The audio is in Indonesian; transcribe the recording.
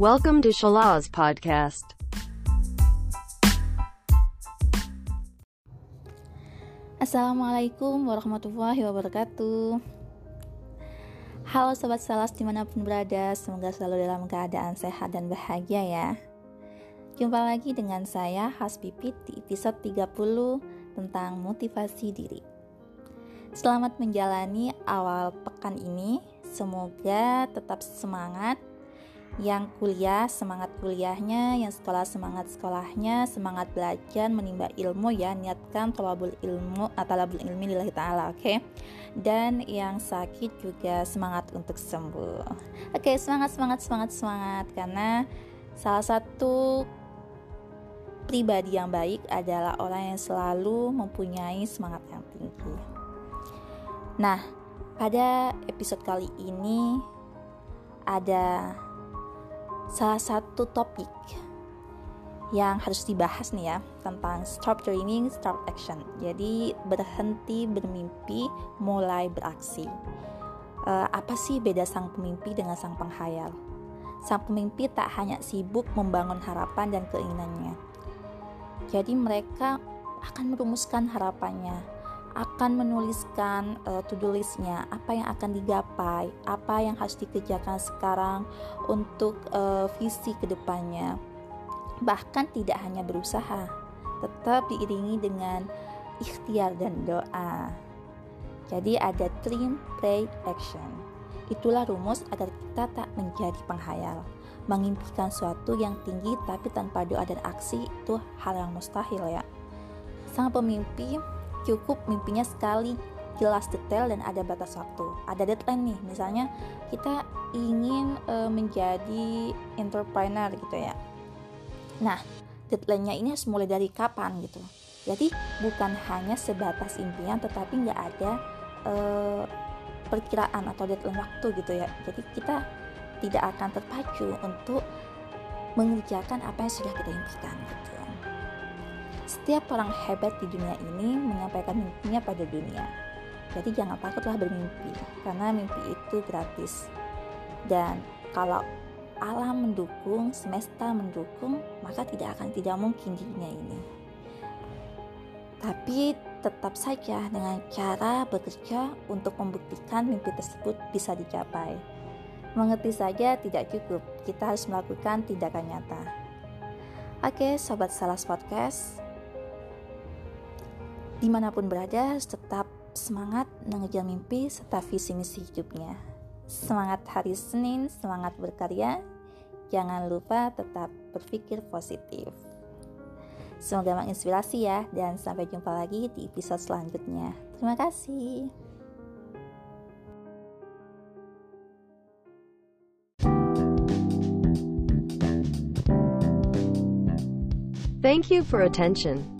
Welcome to Shalaz Podcast. Assalamualaikum warahmatullahi wabarakatuh. Halo Sobat Salas di mana pun berada Semoga selalu dalam keadaan sehat dan bahagia ya. Jumpa lagi dengan saya Hasbipit di episode 30 tentang motivasi diri. Selamat menjalani awal pekan ini. Semoga tetap semangat yang kuliah semangat kuliahnya, yang sekolah semangat sekolahnya, semangat belajar menimba ilmu ya, niatkan tolabul ilmu atau labul ilmi lillahi ta'ala, oke? Okay? Dan yang sakit juga semangat untuk sembuh. Oke, okay, semangat semangat semangat semangat karena salah satu pribadi yang baik adalah orang yang selalu mempunyai semangat yang tinggi. Nah, pada episode kali ini ada salah satu topik yang harus dibahas nih ya tentang stop dreaming, stop action. Jadi berhenti bermimpi, mulai beraksi. Uh, apa sih beda sang pemimpi dengan sang penghayal? Sang pemimpi tak hanya sibuk membangun harapan dan keinginannya. Jadi mereka akan merumuskan harapannya, akan menuliskan uh, to-do listnya, apa yang akan digapai, apa yang harus dikerjakan sekarang untuk uh, visi ke depannya. Bahkan tidak hanya berusaha, tetap diiringi dengan ikhtiar dan doa. Jadi ada dream, pray, action. Itulah rumus agar kita tak menjadi penghayal. Mengimpikan suatu yang tinggi tapi tanpa doa dan aksi itu hal yang mustahil ya. Sang pemimpi cukup mimpinya sekali. Jelas detail dan ada batas waktu. Ada deadline nih misalnya kita ingin e, menjadi entrepreneur gitu ya. Nah deadline-nya ini harus mulai dari kapan gitu. Jadi bukan hanya sebatas impian tetapi nggak ada e, perkiraan atau deadline waktu gitu ya. Jadi kita tidak akan terpacu untuk mengerjakan apa yang sudah kita impikan gitu setiap orang hebat di dunia ini menyampaikan mimpinya pada dunia. Jadi jangan takutlah bermimpi, karena mimpi itu gratis. Dan kalau alam mendukung, semesta mendukung, maka tidak akan tidak mungkin di dunia ini. Tapi tetap saja dengan cara bekerja untuk membuktikan mimpi tersebut bisa dicapai. Mengerti saja tidak cukup, kita harus melakukan tindakan nyata. Oke, sobat Salas Podcast, Di mana pun berada, tetap semangat mengejar mimpi serta visi misi hidupnya. Semangat hari Senin, semangat berkarya. Jangan lupa tetap berpikir positif. Semoga menginspirasi ya, dan sampai jumpa lagi di episode selanjutnya. Terima kasih. Thank you for attention.